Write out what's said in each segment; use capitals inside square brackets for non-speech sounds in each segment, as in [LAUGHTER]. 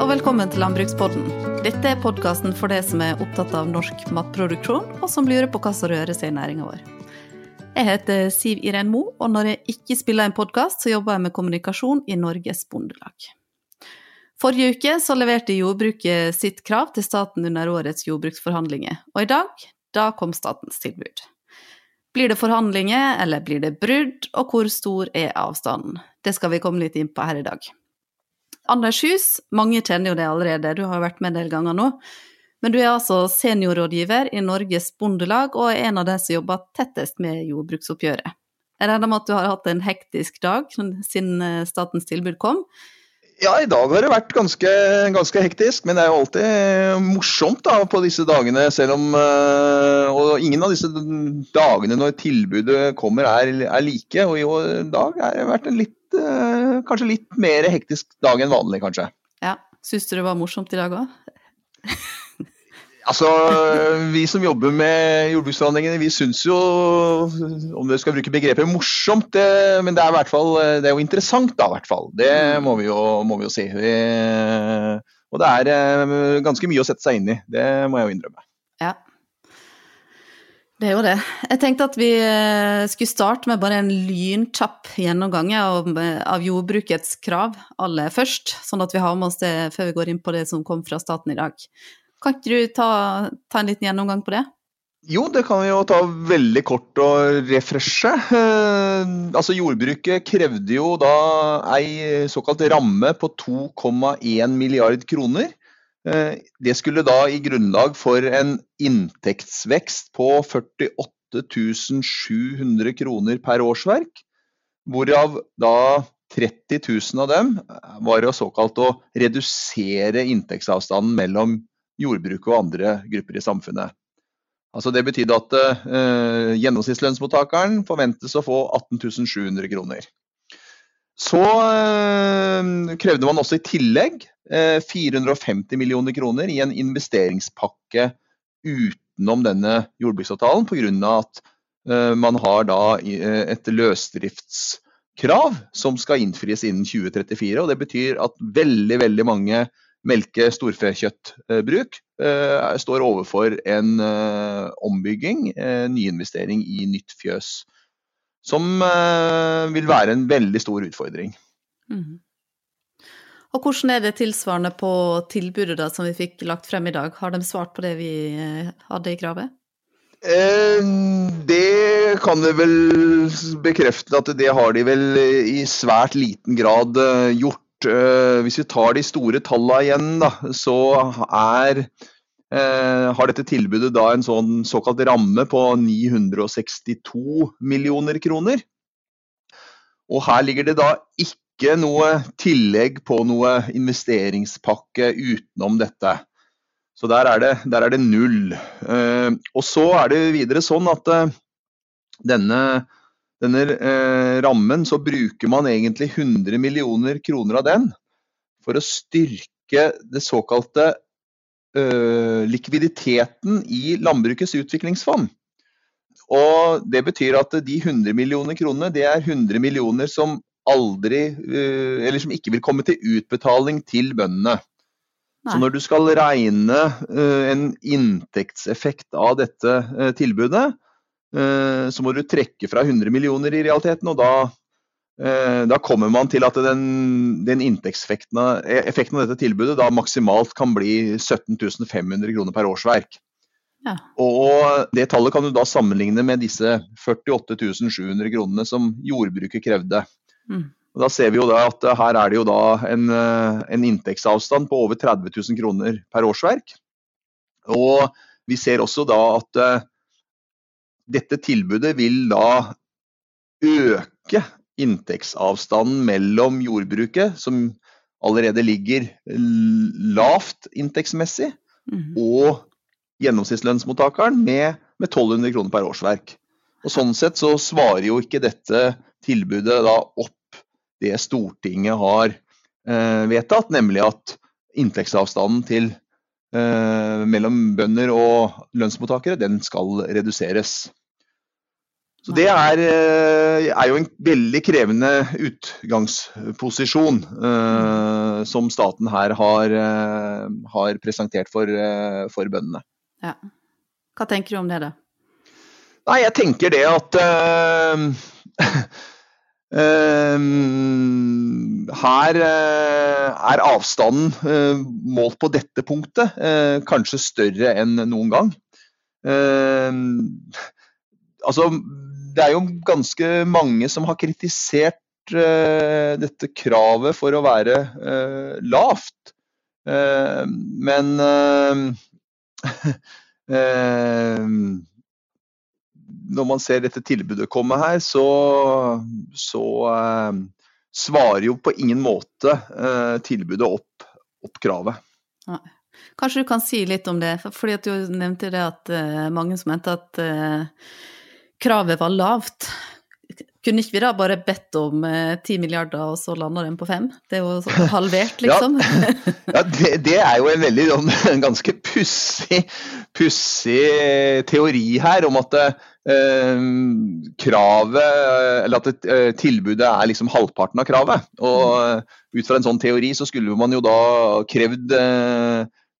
og velkommen til Landbrukspodden. Dette er podkasten for deg som er opptatt av norsk matproduksjon, og som lurer på hva som rører seg i næringa vår. Jeg heter Siv Iren Mo, og når jeg ikke spiller en podkast, så jobber jeg med kommunikasjon i Norges Bondelag. Forrige uke så leverte jordbruket sitt krav til staten under årets jordbruksforhandlinger, og i dag, da kom statens tilbud. Blir det forhandlinger, eller blir det brudd, og hvor stor er avstanden? Det skal vi komme litt inn på her i dag. Anders Hus, mange kjenner jo det allerede, du har jo vært med en del ganger nå. Men du er altså seniorrådgiver i Norges Bondelag og er en av de som jobber tettest med jordbruksoppgjøret. Jeg regner med at du har hatt en hektisk dag siden eh, statens tilbud kom. Ja, i dag har det vært ganske, ganske, hektisk, men det er jo alltid morsomt da, på disse dagene. Selv om eh, Og ingen av disse dagene når tilbudet kommer er, er like. Og i dag har det vært en litt uh, kanskje litt mer hektisk dag enn vanlig, kanskje. Ja. Syns du det var morsomt i dag òg? [LAUGHS] altså, vi som jobber med jordbruksforhandlingene, vi syns jo, om dere skal bruke begrepet morsomt, det, men det er, hvert fall, det er jo interessant, da, i hvert fall. Det mm. må vi jo, må vi jo si. Vi, og det er ganske mye å sette seg inn i, det må jeg jo innrømme. Ja. Det er jo det. Jeg tenkte at vi eh, skulle starte med bare en lynkjapp gjennomgang av, av, jordbrukets krav aller først, sånn at vi har med oss det før vi går inn på det som kom fra staten i dag. Kan ikke du ta, ta en liten gjennomgang på det? Jo, det kan vi jo ta veldig kort og refreshe. Eh, altså Jordbruket krevde jo da ei såkalt ramme på 2,1 milliard kroner Eh, det skulle da i grunnlag for en inntektsvekst på 48 700 kroner per årsverk, hvorav da 30 000 av dem var jo såkalt å redusere inntektsavstanden mellom jordbruket og andre grupper i samfunnet. Altså det betydde at eh, gjennomsnittslønnsmottakeren forventes å få 18 700 kroner. Så eh, krevde man også i tillegg 450 eh, millioner kroner i en investeringspakke utenom denne jordbruksavtalen, pga. at eh, man har da et løsdriftskrav som skal innfris innen 2034. og Det betyr at veldig, veldig mange melke- storfekjøttbruk står overfor en ombygging, nyinvestering i nytt fjøs. Som vil være en veldig stor utfordring. Mm. Og hvordan er det tilsvarende på tilbudet da, som vi fikk lagt frem i dag? Har de svart på det vi eh, hadde i kravet? Eh, det kan vi vel bekrefte at det har de vel i svært liten grad eh, gjort. Hvis vi tar de store tallene igjen, da, så er, har dette tilbudet da en sånn såkalt ramme på 962 millioner kroner. Og her ligger det da ikke ikke noe tillegg på noe investeringspakke utenom dette. Så der er det, der er det null. Eh, og så er det videre sånn at eh, denne, denne eh, rammen, så bruker man egentlig 100 millioner kroner av den for å styrke det såkalte likviditeten i Landbrukets utviklingsfond. Og Det betyr at de 100 millioner kronene, det er 100 millioner som aldri eh, Eller som ikke vil komme til utbetaling til bøndene. Nei. Så når du skal regne eh, en inntektseffekt av dette eh, tilbudet, så må du trekke fra 100 millioner i realiteten, og da, da kommer man til at den, den inntektseffekten av, effekten av dette tilbudet da maksimalt kan bli 17 500 kroner per årsverk. Ja. Og det tallet kan du da sammenligne med disse 48 700 kronene som jordbruket krevde. Mm. Da ser vi jo da at her er det jo da en, eh, en inntektsavstand på over 30 000 kroner per årsverk. Og vi ser også da at uh, dette tilbudet vil da øke inntektsavstanden mellom jordbruket, som allerede ligger lavt inntektsmessig, mm. og gjennomsnittslønnsmottakeren med, med 1200 kroner per årsverk. Og Sånn sett så svarer jo ikke dette tilbudet da opp det Stortinget har eh, vedtatt, nemlig at inntektsavstanden til, eh, mellom bønder og lønnsmottakere den skal reduseres. Så Det er, eh, er, jo en veldig krevende utgangsposisjon. Eh, som staten her har, har presentert for, for bøndene. Ja. Hva tenker du om det, da? Nei, jeg tenker det at uh, [LAUGHS] Her uh, er avstanden målt på dette punktet kanskje større enn noen gang. altså, det er jo ganske mange som har kritisert dette kravet for å være lavt. men [LAUGHS] når man ser dette tilbudet komme her, så, så eh, svarer jo på ingen måte eh, tilbudet opp, opp kravet. Ja. Kanskje du kan si litt om det, fordi at du nevnte det at eh, mange som mente at uh, kravet var lavt. Kunne ikke vi da bare bedt om ti uh, milliarder, og så lander den på fem? Det er jo [LAUGHS] halvert, liksom. ja, [LAUGHS] ja det, det, er jo en veldig sånn, [LAUGHS] en ganske pussig, pussig teori her om at Eh, kravet, eller at eh, tilbudet er liksom halvparten av kravet. Og mm. ut fra en sånn teori så skulle man jo da krevd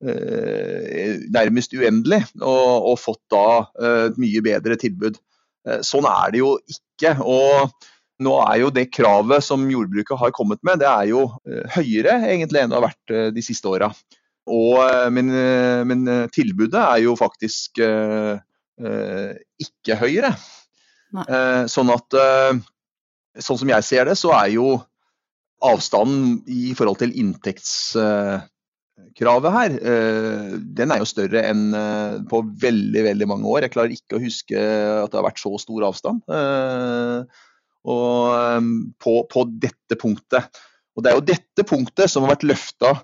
nærmest uendelig og, og fått da et mye bedre tilbud. Sånn er det jo ikke. og nå er jo det kravet som jordbruket har kommet med, det er jo høyere egentlig enn det har vært de siste åra. Men, men, tilbudet er jo faktisk Eh, ikke høyere. Eh, sånn at eh, sånn som jeg ser det, så er jo avstanden i forhold til inntektskravet her, den er jo større enn på veldig veldig mange år. Jeg klarer ikke å huske at det har vært så stor avstand på, på dette punktet. Og Det er jo dette punktet som har vært løfta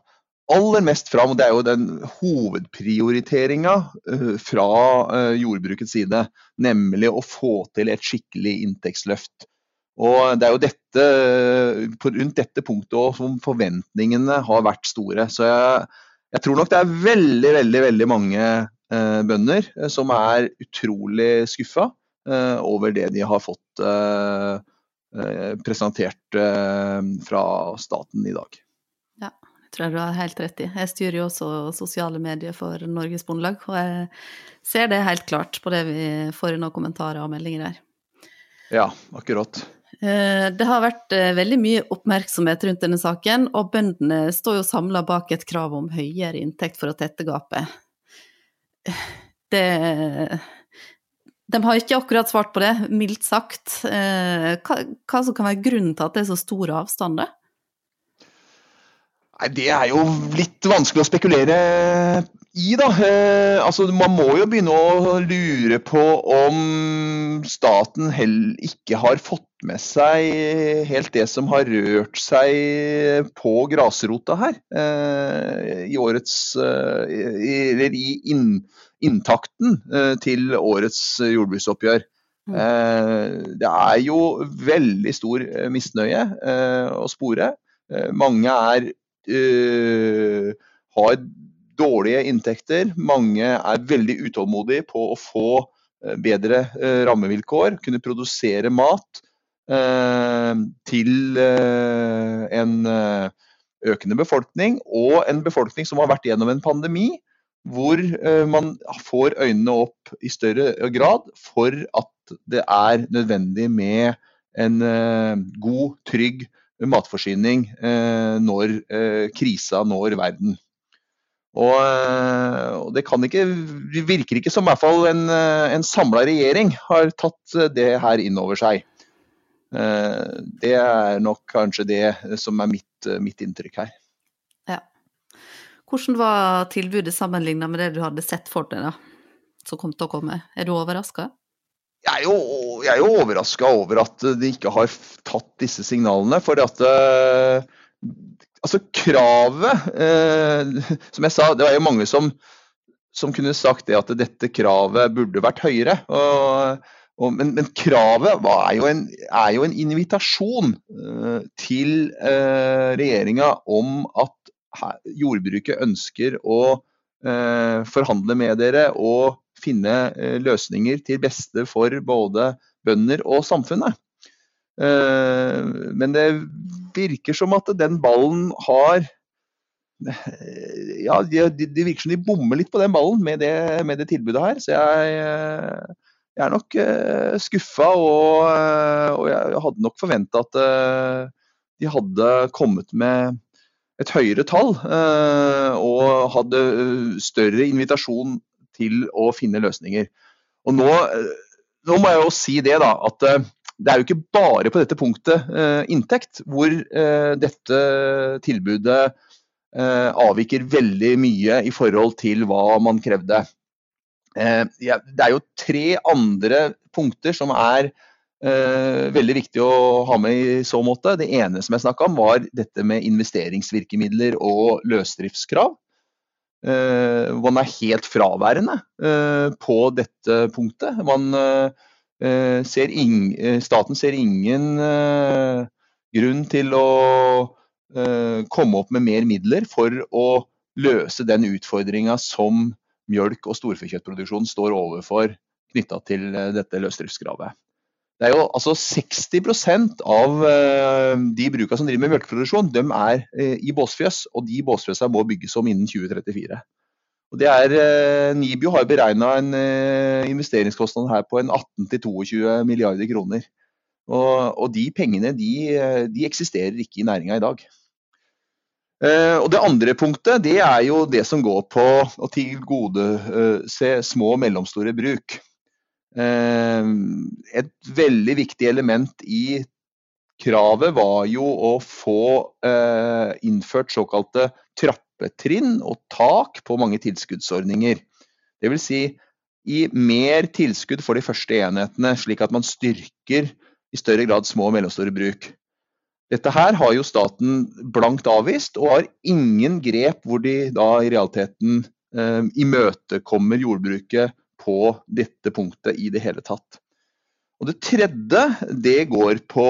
aller mest fram, og det er jo den hovedprioriteringa fra jordbrukets side, nemlig å få til et skikkelig inntektsløft. Og Det er jo dette, rundt dette punktet også, som forventningene har vært store. Så jeg, jeg, tror nok det er veldig, veldig, veldig mange eh, bønder som er utrolig skuffa over det de har fått presentert fra staten i dag tror jeg du har helt rett i. Jeg styrer jo også sosiale medier for Norges Bondelag, og jeg ser det helt klart på det vi får noen kommentarer og meldinger her. Ja, akkurat. Eh, det har vært eh, veldig mye oppmerksomhet rundt denne saken, og bøndene står jo samla bak et krav om høyere inntekt for å tette gapet. [SIGHS] Det De har ikke akkurat svart på det, mildt sagt. Eh, hva, hva som kan være grunnen til at det er så stor avstand? Det? Nei, Det er jo litt vanskelig å spekulere i, da. Altså, man må jo begynne å lure på om staten heller ikke har fått med seg helt det som har rørt seg på grasrota her. Eh, I årets eh, Eller i inn, inntakten eh, til årets jordbruksoppgjør. Mm. Eh, det er jo veldig stor eh, misnøye å spore. Mange er har dårlige inntekter. Mange er veldig utålmodige på å få bedre rammevilkår, kunne produsere mat til en økende befolkning, og en befolkning som har vært gjennom en pandemi hvor man får øynene opp i større grad for at det er nødvendig med en god, trygg matforsyning eh, når eh, krisa når verden. Og, eh, det ikke, det virker ikke som i hvert fall en, en samla regjering har tatt det her inn over seg. Det er nok kanskje det som er mitt, mitt inntrykk her. Ja. Hvordan var tilbudet sammenlignet med det du hadde sett for deg, da? Som kom til å komme? Er du overraska? jeg er jo, jeg er jo overraska over at de ikke har tatt disse signalene. For at uh, Altså, kravet eh, Som jeg sa, det var jo mange som, som kunne sagt det at dette kravet burde vært høyere. Og, og, men, men, kravet er jo, en, er, jo en, invitasjon uh, til regjeringa om at jordbruket ønsker å forhandle med dere og finne uh, løsninger til beste for både bønder og samfunnet. Men det virker som at den ballen har ja, det de, de virker som de bommer litt på den ballen med det, med det tilbudet her. Så jeg, jeg er nok eh, skuffa, og, og, jeg hadde nok forventa at eh, de hadde kommet med et høyere tall og hadde større invitasjon til å finne løsninger. Og nå, nå må jeg jo si det, da, at det er jo ikke bare på dette punktet inntekt hvor dette tilbudet eh, avviker veldig mye i forhold til hva man krevde. Eh, det er jo tre andre punkter som er eh, veldig viktig å ha med i så måte. Det ene som jeg snakka om, var dette med investeringsvirkemidler og løsdriftskrav. Eh, man er helt fraværende på dette punktet. Man, ser ing, staten ser ingen grunn til å komme opp med mer midler for å løse den utfordringa som mjølk- og storfekjøttproduksjonen står overfor knytta til eh, dette løsdriftskravet. Det er jo altså 60 av eh, de bruka som driver med mjølkeproduksjon, de er i båsfjøs. Og de båsfjøsa må bygges om innen 2034. Og det er, Nibio har beregna en investeringskostnad her på en 18-22 milliarder kroner. Og, og de pengene de, de, eksisterer ikke i næringa i dag. Eh, og Det andre punktet det er jo det som går på å tilgodese eh, små og mellomstore bruk. Eh, et veldig viktig element i kravet var jo å få innført såkalte trappetrinn og tak på mange tilskuddsordninger. Dvs. Si, gi mer tilskudd for de første enhetene, slik at man styrker i større grad små og mellomstore bruk. Dette her har jo staten blankt avvist, og har ingen grep hvor de da i realiteten eh, imøtekommer jordbruket på dette punktet i det hele tatt. Og Det tredje det går på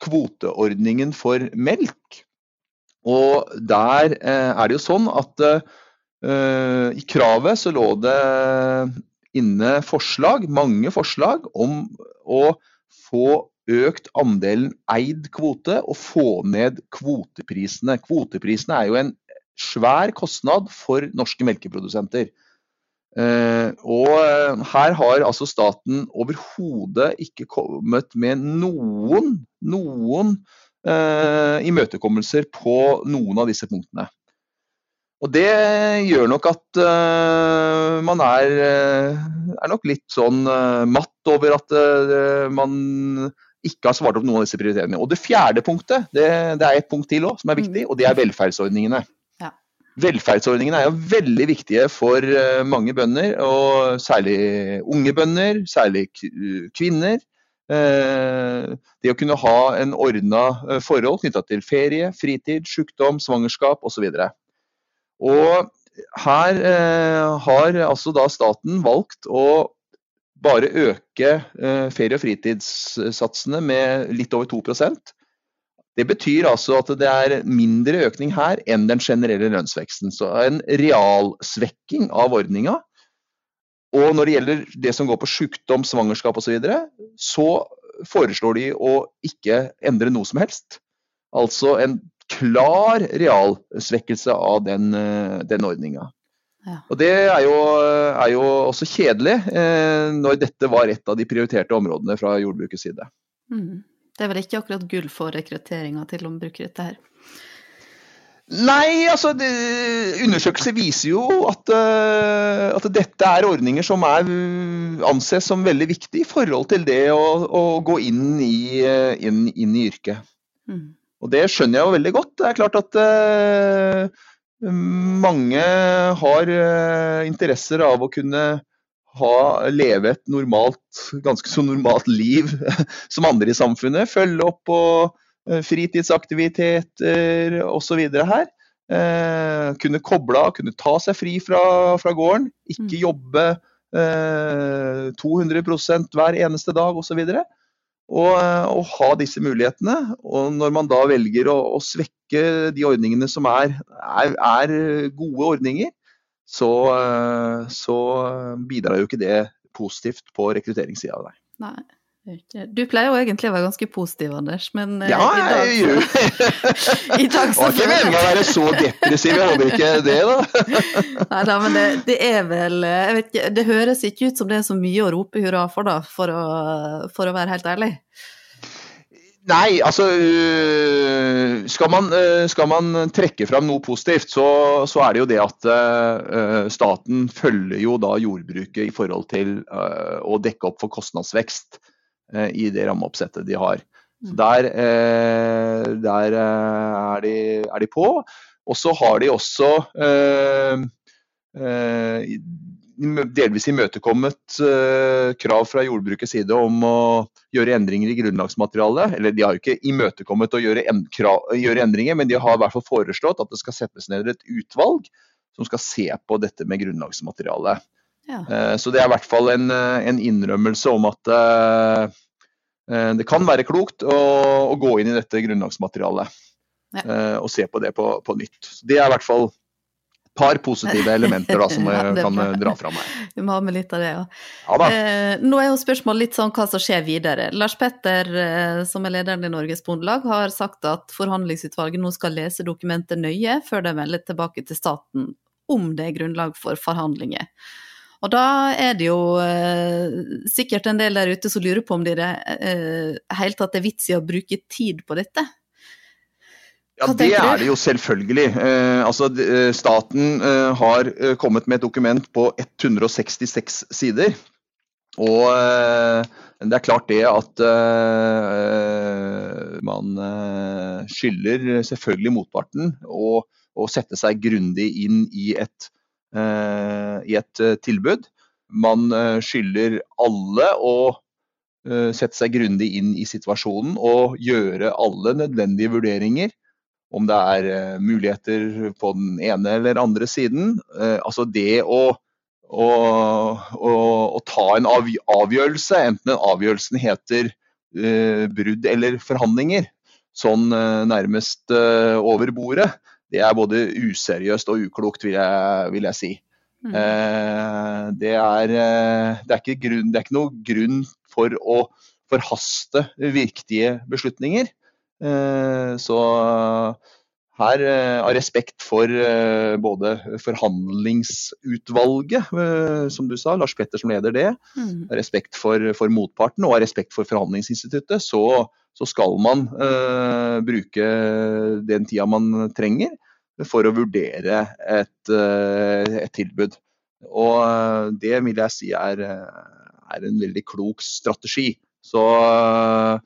kvoteordningen for melk. Og der eh, er det jo sånn at eh, i kravet så lå det inne forslag, mange forslag, om å få økt andelen eid kvote og få ned kvoteprisene. Kvoteprisene er jo en svær kostnad for norske melkeprodusenter. Uh, og uh, her har altså staten overhodet ikke kommet med noen, noen uh, imøtekommelser på noen av disse punktene. Og det gjør nok at man er, er, nok litt sånn matt over at man ikke har svart opp noen av disse prioriteringene. Og Det fjerde punktet, det, det er et punkt til også, som er viktig, og det er velferdsordningene. Ja. Velferdsordningene er jo veldig viktige for uh, mange bønder, og særlig unge bønder, særlig kvinner. Uh, det å kunne ha en ordna forhold knytta til ferie, fritid, sykdom, svangerskap osv. Og her har altså da staten valgt å bare øke eh, ferie- og fritidssatsene med litt over 2% Det betyr altså at det er mindre økning her enn den generelle lønnsveksten. Så en realsvekking av ordninga. Og når det gjelder det som går på sykdom, svangerskap osv., så, videre, så foreslår de å ikke endre noe som helst. Altså en klar realsvekkelse av den, eh, den ordninga. Ja. Og Det er jo, er jo også kjedelig, eh, når dette var et av de prioriterte områdene fra jordbrukets side. Mm. Det er vel ikke akkurat gull for rekrutteringa til landbruket her? Nei, altså det, undersøkelser viser jo at, uh, at, dette er ordninger som er, anses som veldig viktig i forhold til det å, å gå inn i, uh, inn, inn i yrket. Mm. Og det skjønner jeg jo veldig godt. Det er klart at uh, mange har eh, interesser av å kunne ha, leve et normalt, ganske så normalt liv [LAUGHS] som andre i samfunnet. Følge opp på eh, fritidsaktiviteter osv. her. Eh, kunne koble av, kunne ta seg fri fra, fra gården. Ikke mm. jobbe eh, 200% hver eneste dag osv. Og, så og, og, ha disse mulighetene. Og når man da velger å, å svekke de ordningene som er, er, er gode ordninger, så, så, bidrar jo ikke det positivt på rekrutteringssida av deg. Nei, Du pleier jo egentlig å være ganske positiv, Anders, men ja, i dag jeg gjør [LAUGHS] I dag så var ikke meningen å være så depressiv, jeg håper ikke det, da. [LAUGHS] Nei da, men det, det, er vel jeg vet ikke, Det høres ikke ut som det er så mye å rope hurra for, da, for å, for å være helt ærlig. Nei, altså øh, skal man, øh, skal man, trekke fram noe positivt, så, så, er det jo det at uh, staten følger jo da jordbruket i forhold til å dekke opp for kostnadsvekst i det rammeoppsettet de har. Så mm. der, der er, de, er, de, på. Og så har de også delvis imøtekommet uh, krav fra jordbrukets side om å gjøre endringer i grunnlagsmaterialet. Eller de har jo ikke imøtekommet å gjøre, en, krav, gjøre, endringer, men de har i hvert fall foreslått at det skal settes ned et utvalg som skal se på dette med grunnlagsmaterialet. Ja. Uh, så det er i hvert fall en, eh, en innrømmelse om at uh, det kan være klokt å, å, gå inn i dette grunnlagsmaterialet ja. og se på det på, på nytt. Så det er i hvert fall et par positive [LAUGHS] elementer da, som jeg kan eh, dra fram her. Vi må ha med litt av det, ja. ja eh, nå er jo spørsmålet litt sånn hva som skjer videre. Lars Petter, eh, som er lederen i Norges Bondelag, har sagt at forhandlingsutvalget nå skal lese dokumentet nøye før de melder tilbake til staten om det er grunnlag for forhandlinger. Og da er det jo eh, sikkert en del der ute som lurer på om det i det eh, hele tatt er vits i å bruke tid på dette. Ja, Det er det jo selvfølgelig. Eh, altså, eh, staten eh, har eh, kommet med et dokument på 166 sider. Og eh, det er klart det at eh, man skylder selvfølgelig motparten å, å sette seg grundig inn i et, i et tilbud. Man skylder alle å sette seg grundig inn i situasjonen og gjøre alle nødvendige vurderinger om det er muligheter på den ene eller andre siden. Altså det å, å, å, å ta en avgjørelse, enten den avgjørelsen heter brudd eller forhandlinger, sånn nærmest over bordet, det er både useriøst og uklokt, vil jeg, vil jeg si. Mm. Det, er, det, er grunn, det er ikke noe grunn for å forhaste viktige beslutninger. Eh, så her, eh, av respekt for eh, både forhandlingsutvalget, som du sa, Lars Petter som leder det, mm. respekt for, for, motparten og av respekt for forhandlingsinstituttet, så, så skal man uh, bruke den tida man trenger for å vurdere et, uh, et tilbud. Og det vil jeg si er, er en veldig klok strategi. Så uh,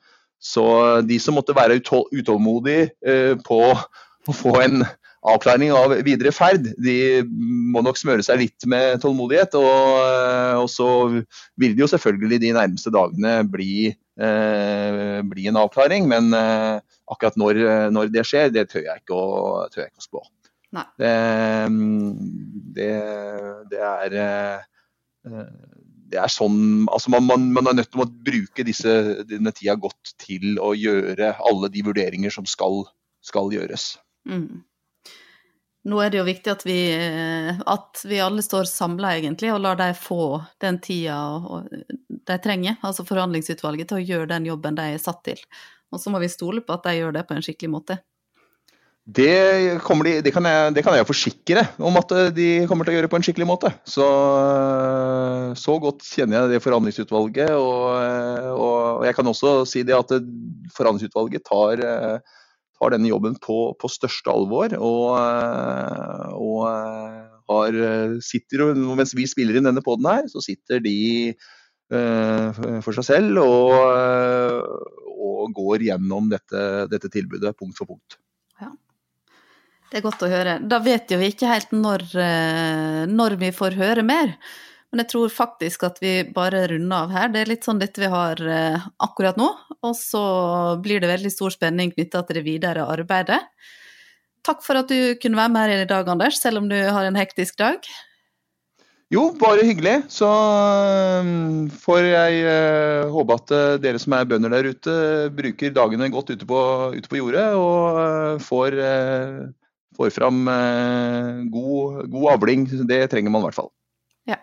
så de som måtte være utålmodige eh, på å få en avklaring av videre ferd, de må nok smøre seg litt med tålmodighet. Og, og så vil det jo selvfølgelig de nærmeste dagene bli, eh, bli en avklaring. Men eh, akkurat når, når, det skjer, det tør jeg ikke å, jeg ikke å spå. Det, det, det, er eh, det er sånn altså man, man, man, er nødt til å bruke disse, denne tida godt til å gjøre alle de vurderinger som skal, skal gjøres. Mm. Nå er det jo viktig at vi, at vi alle står samla, egentlig, og lar dem få den tida de trenger, altså forhandlingsutvalget, til å gjøre den jobben de er satt til. Og så må vi stole på at de gjør det på en skikkelig måte. Det, de, det, kan jeg, det, kan jeg, forsikre om at eh, de kommer til å gjøre på en skikkelig måte. Så, eh, så godt kjenner jeg det forhandlingsutvalget. Og, eh, og, jeg kan også si det at forhandlingsutvalget tar, tar denne jobben på, på største alvor. Og, og har, sitter, mens vi spiller inn denne poden her, så sitter de for seg selv og, og går gjennom dette, dette tilbudet punkt for punkt. Det er godt å høre. Da vet jo vi ikke helt når, eh, når, vi får høre mer. Men jeg tror faktisk at vi bare runder av her. Det er litt sånn dette vi har eh, akkurat nå. Og så blir det veldig stor spenning knytta til det videre arbeidet. Takk for at du kunne være med her i dag, Anders, selv om du har en hektisk dag. Jo, bare hyggelig. Så eh, får jeg uh, håpe at dere som er bønder der ute, bruker dagene godt ute på, ute på jordet og får får fram eh, god, god, avling. Det trenger man i hvert fall. Ja.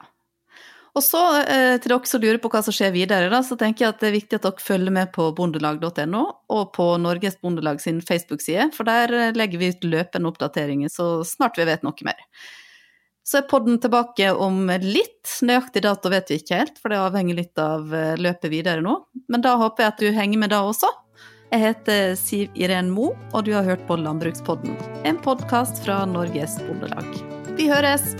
Og så eh, til dere som lurer på hva som skjer videre, da, så tenker jeg at det er viktig at dere følger med på bondelag.no og på Norges Bondelag sin Facebook-side, for der eh, legger vi ut løpende oppdateringer så snart vi vet noe mer. Så er podden tilbake om litt. Nøyaktig dato vet vi ikke helt, for det avhenger litt av eh, løpet videre nå. Men da håper jeg at du henger med da også. Jeg heter Siv Iren Mo, og du har hørt på Landbrukspodden, en podkast fra Norges Bondelag. Vi høres!